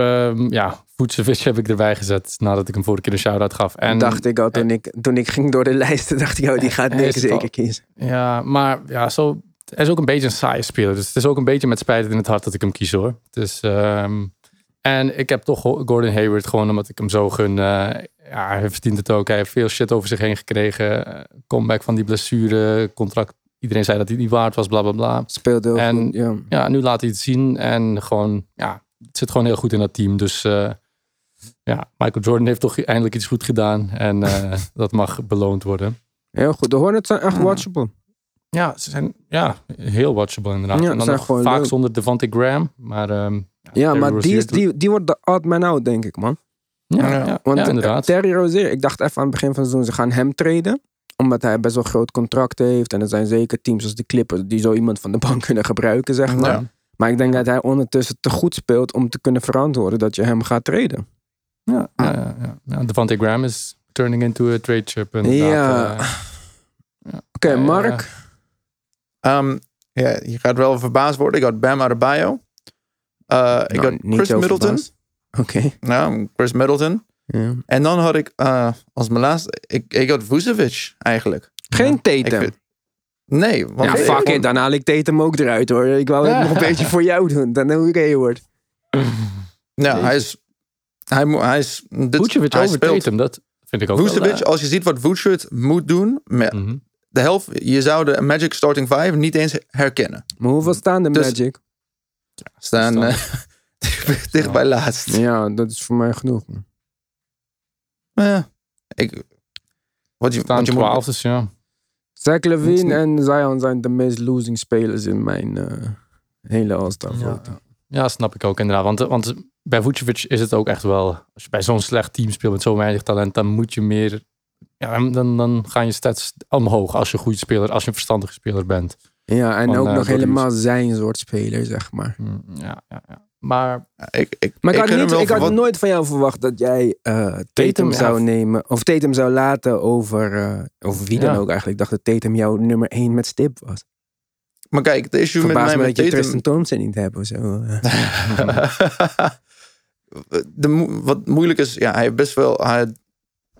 ja, Vucevic heb ik erbij gezet nadat ik hem vorige keer een shout-out gaf. En, dacht ik al toen ik, toen ik ging door de lijsten, dacht ik, oh, die gaat Nick is het al. zeker kiezen. Ja, maar ja, zo, hij is ook een beetje een saaie speler. Dus het is ook een beetje met spijt in het hart dat ik hem kies hoor. Dus, ehm, en ik heb toch Gordon Hayward gewoon omdat ik hem zo gun. eh, ja, hij verdient het ook. Hij heeft veel shit over zich heen gekregen. Eh, comeback van die blessure, contract. Iedereen zei dat hij niet waard was, bla bla bla. Speelde heel En- goed, ja. Ja, nu laat hij het zien. En gewoon, ja, het zit gewoon heel goed in dat team. Dus eh, ja, Michael Jordan heeft toch eindelijk iets goed gedaan. En eh, dat mag beloond worden. Heel goed. De Hornets zijn echt watchable. Ja, ze zijn ja, heel watchable inderdaad. Ja, en ze dan zijn nog gewoon vaak leuk. zonder Devante Graham. Maar, ehm, Ja, maar die, is, die, die wordt de odd man out, denk ik, man. Ja, Ja, ja, Want ja, inderdaad. Terry Rozier, ik dacht even aan het begin van het seizoen, ze gaan hem traden. Omdat hij best wel groot contract heeft. En er zijn zeker teams als de Clippers die zo iemand van de bank kunnen gebruiken, zeg maar. Ja. Maar ik denk dat hij ondertussen te goed speelt om te kunnen verantwoorden dat je hem gaat traden. Ja, ja, ja, ja. Ja, Devante Graham is turning into a trade chip. Ja. Eh, Oké, Eh, Mark. Um, ja, je gaat wel verbaasd worden. Ik had Bam Adebayo. Uh, ik Nou, had niet Chris Middleton. Oké. Nou, Chris Middleton. Ja. En dan had ik uh, als mijn laatste... Ik, ik had Vucevic eigenlijk. Geen Ik Tatum. nee. Want Ja, ik fuck it. Dan haal ik Tatum ook eruit hoor. Ik wou het nog een beetje voor jou doen. Dan doe ik Hayward. Ja, hij is... Hij, moet- hij is... Dit, Vucevic hij over Tatum, dat vind ik ook wel... Vucevic, eh, als je ziet wat Vucevic moet doen... Met mhm. de helft... Je zou de Magic Starting 5 niet eens herkennen. Maar hoeveel staan de Dus- Magic? Staan dicht bij laatst. Ja, dat is voor mij genoeg. Ja. Ik, wat je, Staan wat je 12, moet, dus ja. Zach Levine niet- en Zion zijn de meest losing spelers in mijn eh, hele All-Star Ja. Ja, snap ik ook inderdaad. Want, want bij Vucevic is het ook echt wel... Als je bij zo'n slecht team speelt met zo weinig talent... dan moet je meer... Ja, dan- dan, gaan je stats omhoog als je een goede speler... als je een verstandige speler bent. Ja, en Van, ook eh, nog helemaal zijn soort speler, zeg maar. Mm, Ja, ja, ja. Maar ik, ik, Maar ik, had, niet, ik had wat- nooit van jou verwacht dat jij eh, Tatum, Tatum, ja. zou nemen. Of Tatum zou laten over, eh, over wie dan Ja. ook eigenlijk. Ik dacht dat Tatum jouw nummer 1 met stip was. Maar kijk, de issue met Verbaas mij me met dat je Tatum... Tristan Thompson niet hebt of zo. eh. de, mo- wat moeilijk is, ja, hij heeft best wel. Hij,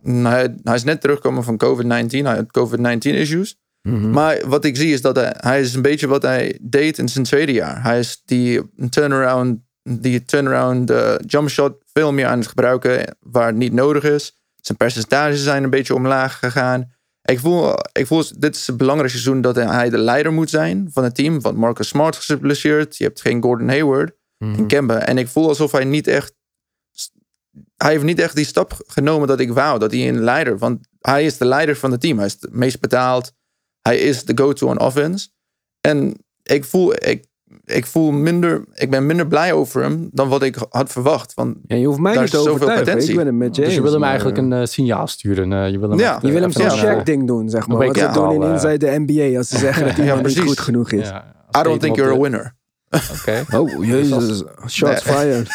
hij, hij is net teruggekomen van COVID-19. Hij had COVID-19 issues. Mhm. Maar wat ik zie is dat hij, hij is een beetje wat hij deed in zijn tweede jaar. Hij is die turnaround, die turnaround uh, jump shot veel meer aan het gebruiken waar het niet nodig is. Zijn percentages zijn een beetje omlaag gegaan. Ik voel, ik voel dit is het belangrijkste seizoen dat hij de leider moet zijn van het team. Want Marcus Smart is geblesseerd. Je hebt geen Gordon Hayward in Kemba. En ik voel alsof hij niet echt. Hij heeft niet echt die stap genomen dat ik wou. Dat hij een leider. Want hij is de leider van het team. Hij is het meest betaald. Hij is de go-to on offense. En ik voel, ik, ik voel minder. Ik ben minder blij over hem dan wat ik had verwacht. Want Ja, je hoeft mij Daar niet is te zoveel overtuigen. potentie. Ik ben het met je dus je wil hem maar, eigenlijk eh, een eh, signaal sturen. eh, je wil hem Ja. echt, Je wil hem even zo'n Ja. een, eh, Shaq ding doen, zeg maar. Wat ze doen in Inside de NBA als ze zeggen dat iemand niet goed genoeg is. I don't think you're a winner. Oké. Oh, jezus. Shots fired.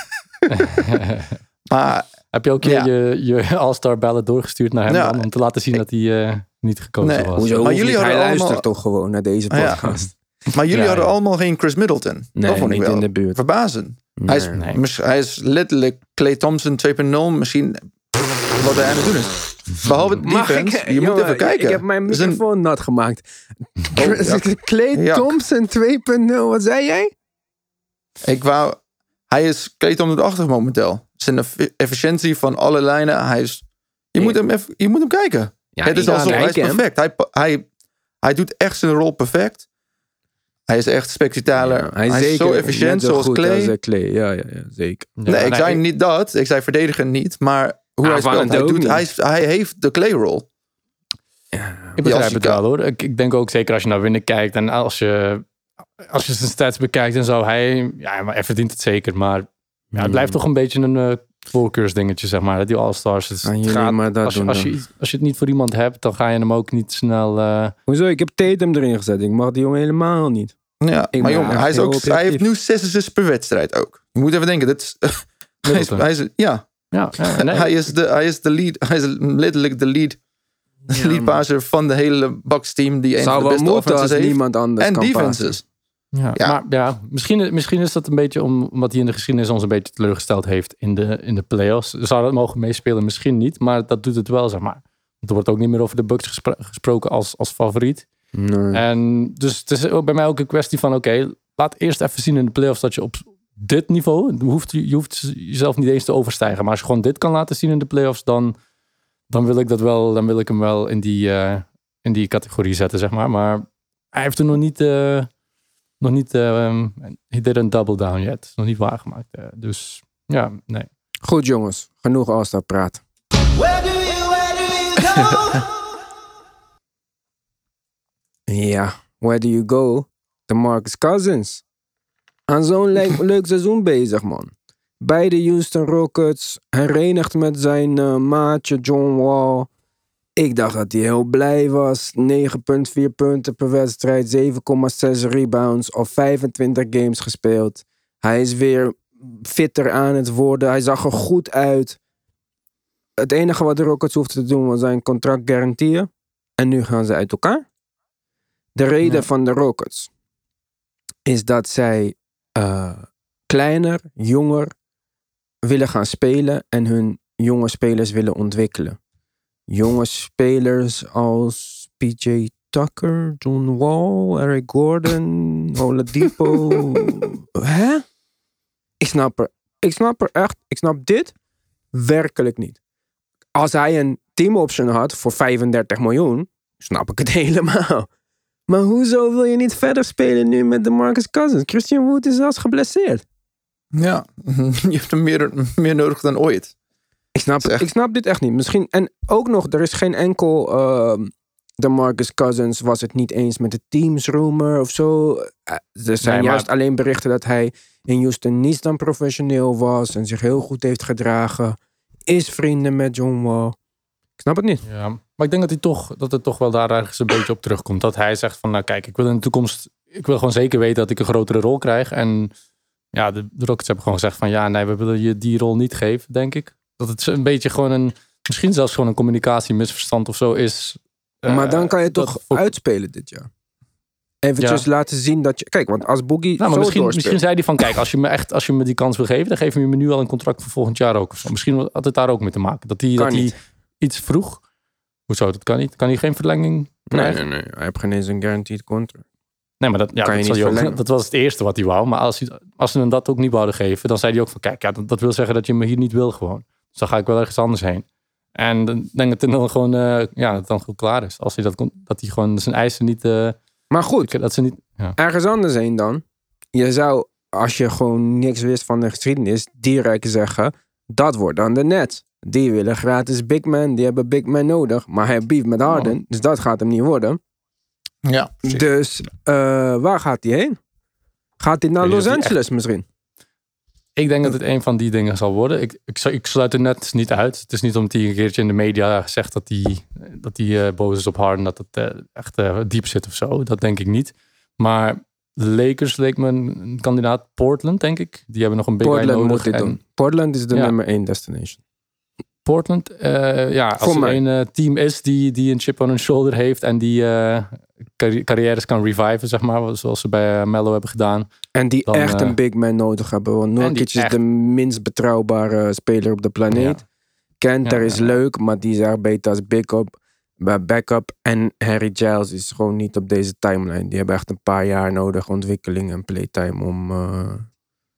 Maar Heb je ook Ja. je, je All-Star ballot doorgestuurd naar hem Ja. dan, om te laten zien dat hij eh, niet gekozen Nee. was? Hoezo Maar jullie hadden luistert allemaal- toch gewoon naar deze ja. podcast. Maar jullie Ja, hadden ja. allemaal geen Chris Middleton. Nee, dat vond ik niet wel in de buurt. verbazend. Hij, is, Nee. Hij is letterlijk Clay Thompson 2.0 misschien wat hij aan het doen is. Behalve defense, ik- je moet even kijken. Ik heb mijn microfoon nat gemaakt. Oh, ja. Clay Ja. Thompson 2.0, wat zei jij? Ik wou... Hij is Clay Thompson 80 momenteel. Zijn effi- efficiëntie van alle lijnen. Hij is... Je, moet, hem even, je moet hem kijken. Ja, het is alsof hij is perfect. Hij, hij, hij doet echt zijn rol perfect. Hij is echt spectaculair. Ja, hij, is zo efficiënt zo zoals goed Clay. als, eh, Clay. Ja, ja, ja, zeker. Ja, nee, ik zei niet dat. Ik zei verdedigen niet. Maar hoe Ah, hij speelt, hij, doet, hij, hij heeft de Clay-rol. Ik begrijp het wel hoor. Ik, ik denk ook zeker als je naar winnen kijkt en als je, als je zijn stats bekijkt en zo, hij, ja, maar hij verdient het zeker. Maar ja, Hmm. het blijft toch een beetje een eh voorkeursdingetje, zeg maar. Die All-Stars. Het gaat- maar dat als, je, doen als, je, als je het niet voor iemand hebt, dan ga je hem ook niet snel... eh, Hoezo? Ik heb Tatum erin gezet. Ik mag die jongen helemaal niet. Ja, Ik maar ben jong, echt hij, is ook, hij heeft nu 6 assists per wedstrijd ook. Je moet even denken. Dit is, hij is, Middleton. hij is, ja, ja, ja, nee. hij is de, hij is de lead. Hij is letterlijk de lead, Ja, lead passer van de hele Bucks team. Die een Zou van de wel beste moeten als offenses heeft. niemand anders En defenses. Ja, Ja. Maar ja, misschien, misschien is dat een beetje om, omdat hij in de geschiedenis ons een beetje teleurgesteld heeft in de, in de playoffs. Zou dat mogen meespelen? Misschien niet, maar dat doet het wel, zeg maar. Want er wordt ook niet meer over de Bucks gespro- gesproken als, als favoriet. Nee. En dus het is ook bij mij ook een kwestie van, oké, laat eerst even zien in de playoffs dat je op dit niveau, je hoeft, je hoeft jezelf niet eens te overstijgen, maar als je gewoon dit kan laten zien in de playoffs, dan, dan wil ik dat wel, dan wil ik hem wel in die, eh, in die categorie zetten, zeg maar. Maar hij heeft er nog niet, eh, nog niet, eh, he didn't double down yet, nog niet waargemaakt. eh. dus ja, nee. Goed jongens, genoeg All-Star praat. Ja, where do you go? De Marcus Cousins. Aan zo'n leuk, leuk seizoen bezig, man. Bij de Houston Rockets, herenigd met zijn eh, maatje John Wall. Ik dacht dat hij heel blij was. 9,4 punten per wedstrijd, 7,6 rebounds, al 25 games gespeeld. Hij is weer fitter aan het worden. Hij zag er goed uit. Het enige wat de Rockets hoefden te doen was zijn contract garantieën. En nu gaan ze uit elkaar. De reden Ja. van de Rockets is dat zij eh, kleiner, jonger willen gaan spelen en hun jonge spelers willen ontwikkelen. Jonge spelers als PJ Tucker, John Wall, Eric Gordon, Oladipo. Hè? Ik snap er. Ik snap er echt. Ik snap dit werkelijk niet. Als hij een team option had voor 35 miljoen, snap ik het helemaal. Maar hoezo wil je niet verder spelen nu met de Marcus Cousins? Christian Wood is zelfs geblesseerd. Ja, je hebt hem meer, meer nodig dan ooit. Ik snap, echt- ik snap dit echt niet. Misschien, en ook nog, er is geen enkel. ehm de Marcus Cousins was het niet eens met de teams rumor of zo. Eh, er zijn Nee, maar- juist alleen berichten dat hij in Houston niet dan professioneel was en zich heel goed heeft gedragen. Is vrienden met John Wall. Ik snap het niet. Ja, maar ik denk dat, hij toch, dat het toch wel daar ergens een beetje op terugkomt. Dat hij zegt van, nou kijk, ik wil in de toekomst, ik wil gewoon zeker weten dat ik een grotere rol krijg. En ja, de, de Rockets hebben gewoon gezegd van, ja, nee, we willen je die rol niet geven, denk ik. Dat het een beetje gewoon een, misschien zelfs gewoon een communicatiemisverstand of zo is. Eh, maar dan kan je toch uitspelen dit jaar. Eventjes Ja. laten zien dat je... Kijk, want als Boogie Nou, maar misschien, misschien zei hij van, kijk, als je me echt, als je me die kans wil geven, dan geef je me nu al een contract voor volgend jaar ook. Of zo. Misschien had het daar ook mee te maken. Dat hij, dat hij iets vroeg. Hoezo? Dat kan niet. Kan hij geen verlenging Nee, krijgen? nee, nee. Hij heeft geen eens een guaranteed contract. Nee, maar dat, ja, Kan je dat, ook- verlengen. dat was het eerste wat hij wou. Maar als, hij, als ze hem dat ook niet wouden geven, dan zei hij ook van... Kijk, ja, dat, dat wil zeggen dat je me hier niet wil gewoon. Dus dan ga ik wel ergens anders heen. En dan denk ik dat het dan gewoon, eh, ja, dat het dan goed klaar is. Als hij dat, dat hij gewoon zijn eisen niet... eh, Maar goed, dat ze niet ja. ergens anders heen dan. Je zou, als je gewoon niks wist van de geschiedenis, direct zeggen: dat wordt dan de net. Die willen gratis big man, die hebben big man nodig. Maar hij beef met Harden, dus dat gaat hem niet worden. Ja, Dus eh, waar gaat hij heen? Gaat hij naar Los Angeles misschien? Ik denk dat het een van die dingen zal worden. Ik, ik, ik sluit het net niet uit. Het is niet omdat hij een keertje in de media zegt dat hij, dat hij eh, boos is op Harden, dat het eh, echt eh, diep zit of zo. Dat denk ik niet. Maar de Lakers leek me een, kandidaat. Portland, denk ik. Die hebben nog een big Portland nodig. moet dit En doen. Portland is de Ja. nummer één destination. Portland, eh, ja, als Voor er mij. een team is die, die een chip on hun shoulder heeft en die carrières kan reviven, zeg maar, zoals ze bij eh, Mello hebben gedaan. En die Dan, echt eh, een big man nodig hebben. Want Nurkic is echt- de minst betrouwbare speler op de planeet. Kenter Ja, is ja, leuk, maar die is echt beter als backup. bij backup. En Harry Giles is gewoon niet op deze timeline. Die hebben echt een paar jaar nodig, ontwikkeling en playtime, om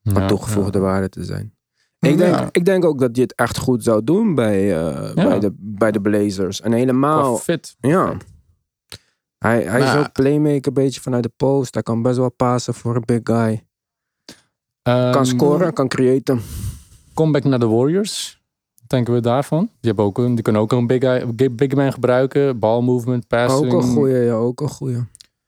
van Ja, toegevoegde waarde te zijn. Ik denk, Ja. ik denk ook dat hij het echt goed zou doen bij, bij, de, bij de Blazers. En helemaal, Qua fit. ja. Hij, hij is ook playmaker, een beetje vanuit de post. Hij kan best wel passen voor een big guy. Kan Ehm, scoren, kan creëren. Comeback naar de Warriors. Wat denken we daarvan? Die, hebben ook een, die kunnen ook een big, guy- big man gebruiken. Ball movement, passing. Ook een goeie, ja, ook een goeie.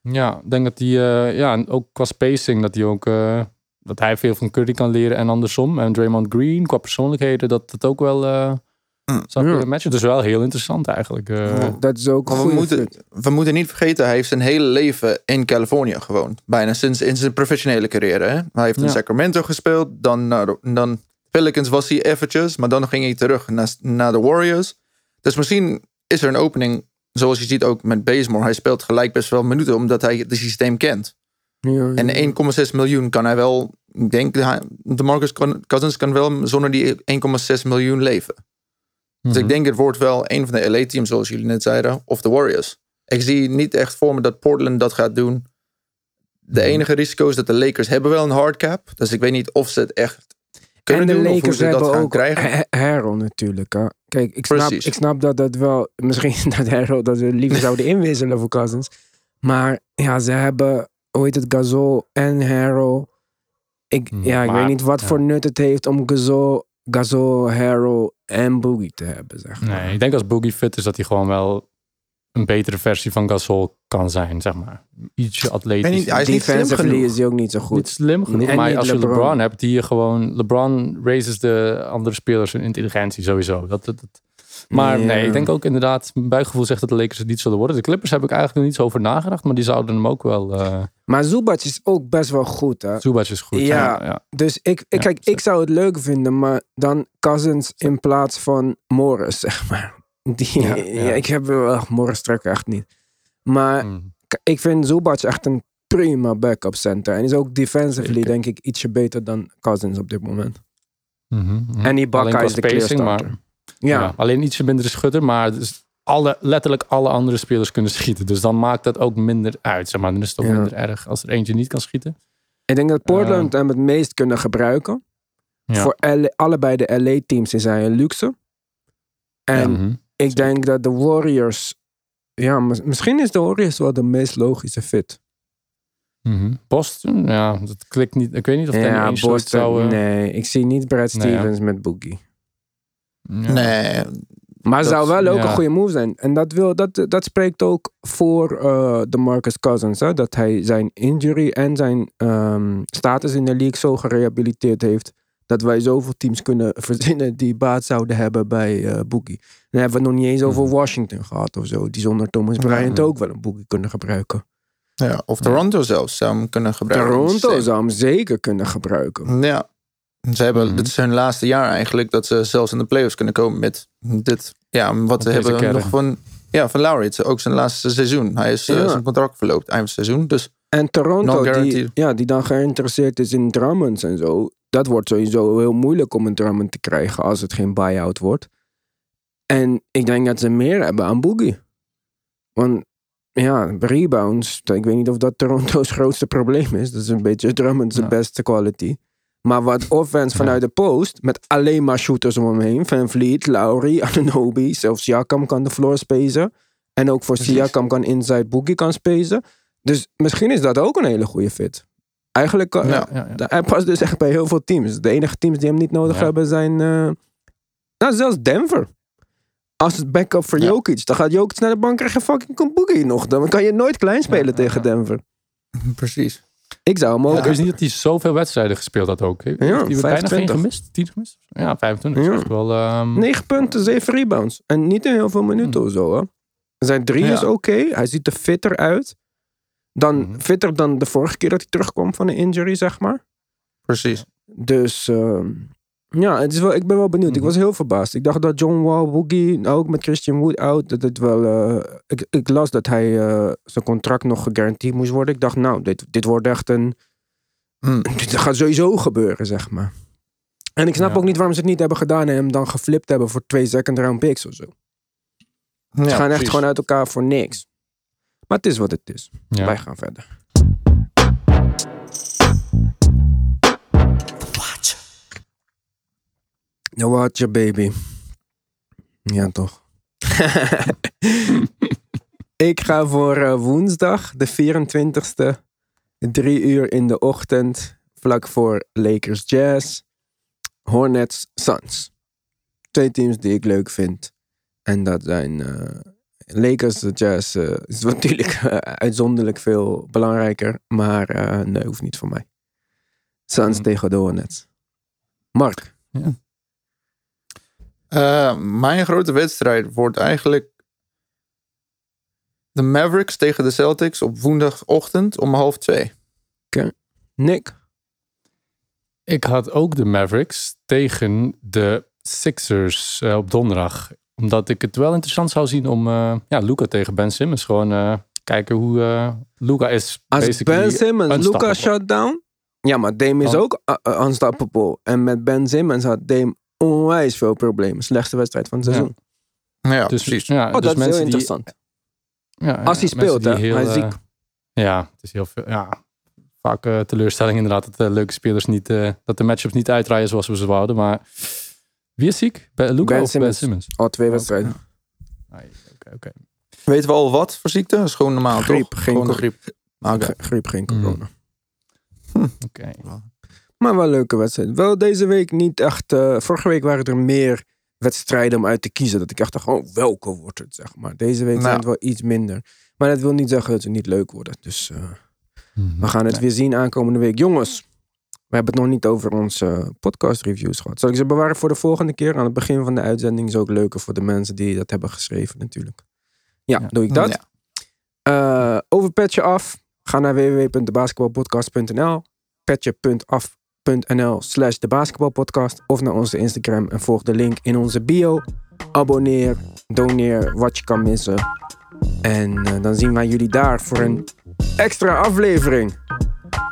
Ja, ik denk dat hij, eh, ja, en ook qua spacing, dat hij ook, eh, dat hij veel van Curry kan leren en andersom. En Draymond Green, qua persoonlijkheden, dat het ook wel eh Mm. kunnen matchen. Dus wel heel interessant eigenlijk. eh. Dat is ook we moeten, we moeten niet vergeten, hij heeft zijn hele leven in Californië gewoond. Bijna sinds in zijn professionele carrière. Hè? Hij heeft in Ja. Sacramento gespeeld. Dan, naar de- dan Pelicans was hij eventjes. Maar dan ging hij terug naar, naar de Warriors. Dus misschien is er een opening. Zoals je ziet ook met Bazemore. Hij speelt gelijk best wel minuten. Omdat hij het systeem kent. Ja, ja. En 1,6 miljoen kan hij wel. Ik denk, de Marcus Cousins kan wel zonder die 1,6 miljoen leven. Dus Mhm. ik denk het wordt wel een van de LA-teams, zoals jullie net zeiden, of de Warriors. Ik zie niet echt voor me dat Portland dat gaat doen. De Mhm. enige risico is dat de Lakers hebben wel een hard cap. Dus ik weet niet of ze het echt kunnen en de doen of hoe Lakers ze dat gaan ook krijgen. Ha- Harrell natuurlijk. Hè. Kijk, ik snap, Precies. ik snap dat dat wel... Misschien dat Harrell dat we liever zouden inwisselen voor Cousins. Maar ja, ze hebben, hoe heet het, Gasol en Harrell. Ik, Mm, ja, ik maar- weet niet wat ja. voor nut het heeft om Gasol, Gasol, Harrell en Boogie te hebben, zeg maar. Nee, ik denk als Boogie fit is dat hij gewoon wel een betere versie van Gasol kan zijn, zeg maar. Ietsje atletisch. Niet, hij is niet slim genoeg. is hij ook niet zo goed. Niet slim genoeg, En maar als je LeBron. LeBron. hebt, die je gewoon... LeBron raises de andere spelers hun intelligentie sowieso. Dat, dat, dat- Maar Ja. nee, ik denk ook inderdaad... Mijn buikgevoel zegt dat de Lakers het niet zullen worden. De Clippers heb ik eigenlijk nog niet zo over nagedacht, maar die zouden hem ook wel... eh Maar Zubac is ook best wel goed, hè. Zubac is goed. Ja. Dus ik, ik, kijk, ik zou het leuk vinden, maar dan Cousins in plaats van Morris, zeg maar. Die, Ja, ik heb wel, Morris trek echt niet. Maar Mm. ik vind Zubac echt een prima backup center. En is ook defensively, denk ik, ietsje beter dan Cousins op dit moment. Mhm, mhm. En die qua is de clear spacing, maar- starter. Ja, Ja. alleen ietsje minder schutter, maar dus alle, letterlijk alle andere spelers kunnen schieten. Dus dan maakt dat ook minder uit. Zeg maar. Dan is het ook Ja. minder erg als er eentje niet kan schieten. ik denk dat Portland hem het meest kunnen gebruiken. Ja. Voor LA allebei de LA-teams is hij een luxe. En Mhm. ik denk dat de Warriors... Ja, mis- misschien is de Warriors wel de meest logische fit. Mhm. Boston, ja, dat klikt niet. Ik weet niet of Danny ja, Boston. zou... eh, Nee, ik zie niet Brad Nee, ja. Stevens met Boogie. ja. Nee, Maar het zou wel ook ja. een goede move zijn. En dat, wil, dat, dat spreekt ook voor eh, de Marcus Cousins. Hè? Dat hij zijn injury en zijn ehm, status in de league zo gerehabiliteerd heeft. Dat wij zoveel teams kunnen verzinnen die baat zouden hebben bij eh Boogie. Dan hebben we het nog niet eens over Mhm. Washington gehad of zo. Die zonder Thomas Bryant ook wel een Boogie kunnen gebruiken. ja, of Toronto zelfs zou hem kunnen gebruiken. Toronto zou hem zeker kunnen gebruiken. Ja. Ze hebben, Mhm. Dit is hun laatste jaar eigenlijk dat ze zelfs in de playoffs kunnen komen met dit. Ja, wat deze hebben kern. nog van. Ja, van Lowry. Het is ook zijn laatste seizoen. Hij is eh, Ja. zijn contract verloopt eind seizoen. Dus En Toronto, die, ja, die dan geïnteresseerd is in Drummonds en zo. Dat wordt sowieso heel moeilijk om een Drummond te krijgen als het geen buy-out wordt. En ik denk dat ze meer hebben aan Boogie. Want ja, rebounds. Ik weet niet of dat Toronto's grootste probleem is. Dat is een beetje Drummond's Ja. beste quality. Maar wat offense Ja. vanuit de post, met alleen maar shooters om hem heen. Van Vliet, Lowry, Ananobi, zelfs Siakam kan de floor spacen. En ook voor Precies. Siakam kan inside Boogie kan spacen. Dus misschien is dat ook een hele goede fit. Eigenlijk, eh, Ja. Ja, ja. hij past dus echt bij heel veel teams. De enige teams die hem niet nodig Ja. hebben zijn... eh, nou, zelfs Denver. Als het backup voor Ja. Jokic. Dan gaat Jokic naar de bank krijgen fucking Boogie nog. Dan kan je nooit klein spelen Ja, ja, tegen ja. Denver. precies. Ik zou hem ook... Ik wist niet dat hij zoveel wedstrijden gespeeld had ook. Heeft hij bijna 25. geen gemist? 10 gemist? Ja, 25. Ja. Echt wel... ehm, 9 punten, 7 rebounds. En niet in heel veel minuten of zo, hè. Zijn drie Ja. is oké. Hij ziet er fitter uit. Dan Mhm. fitter dan de vorige keer dat hij terugkwam van een injury, zeg maar. Precies. Dus ehm, ja, het is wel, ik ben wel benieuwd. Ik Mhm. was heel verbaasd. Ik dacht dat John Wall, Boogie, nou ook met Christian Wood out, dat het wel... eh, ik, ik las dat hij eh, zijn contract nog gegarandeerd moest worden. Ik dacht, nou, dit, dit wordt echt een... Hm. Dit gaat sowieso gebeuren, zeg maar. En ik snap Ja. ook niet waarom ze het niet hebben gedaan en hem dan geflipt hebben voor twee second round picks of zo. Ja, Ze gaan echt precies. gewoon uit elkaar voor niks. Maar het is wat het is. ja. Wij gaan verder. The Watcher, baby. Ja, toch. Ik ga voor eh, woensdag, de 24ste, drie uur in de ochtend, vlak voor Lakers Jazz, Hornets Suns. Twee teams die ik leuk vind. En dat zijn eh, Lakers Jazz eh, is natuurlijk uitzonderlijk veel belangrijker, maar eh, nee, hoeft niet voor mij. Suns tegen de Hornets. Mark, Eh, mijn grote wedstrijd wordt eigenlijk de Mavericks tegen de Celtics op woensdagochtend om half twee. Nick, Ik had ook de Mavericks tegen de Sixers eh, op donderdag. Omdat ik het wel interessant zou zien om uh, ja, Luca tegen Ben Simmons. Gewoon uh, kijken hoe uh, Luca is. Als Ben Simmons Luca shut down. Ja, maar Dame is Oh. ook uh, unstoppable. En met Ben Simmons had Dame onwijs veel problemen. Slechtste wedstrijd van het seizoen. Ja, ja dus, precies. Ja, oh, dus dat is heel die, interessant. ja, Als hij speelt, hè? heel, hij is ziek. uh, ja, het is heel veel. Ja, vaak uh, teleurstelling inderdaad dat de leuke spelers niet, uh, dat de matchups niet uitdraaien zoals we ze wouden. Maar wie is ziek? Luca ben of Simmons. Ben Simmons? Al twee wedstrijden. Oké, oké. Okay. Weten we al wat voor ziekte? Dat is gewoon normaal, griep, toch? Geen gewoon griep. Ah, okay. Griep, geen corona. Mm. Hm. Oké. Maar wel een leuke wedstrijd. Wel deze week niet echt. Uh, vorige week waren er meer wedstrijden om uit te kiezen. Dat ik echt dacht, oh, welke wordt het, zeg maar. Deze week nou. zijn het wel iets minder. Maar dat wil niet zeggen dat ze niet leuk worden. Dus uh, mm-hmm. we gaan het nee. weer zien aankomende week. Jongens, we hebben het nog niet over onze podcast reviews gehad. Zal ik ze bewaren voor de volgende keer? Aan het begin van de uitzending is ook leuker voor de mensen die dat hebben geschreven natuurlijk. Ja, ja. doe ik dat. Ja. Uh, over Petje Af. Ga naar www.debasketbalpodcast.nl NL slash basketbalpodcast of naar onze Instagram en volg de link in onze bio. Abonneer, doneer wat je kan missen. En eh, dan zien wij jullie daar voor een extra aflevering.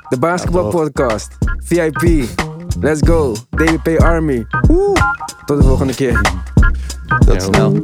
De basketbalpodcast. VIP. Let's go. DWP Army. Tot de volgende keer. Tot snel.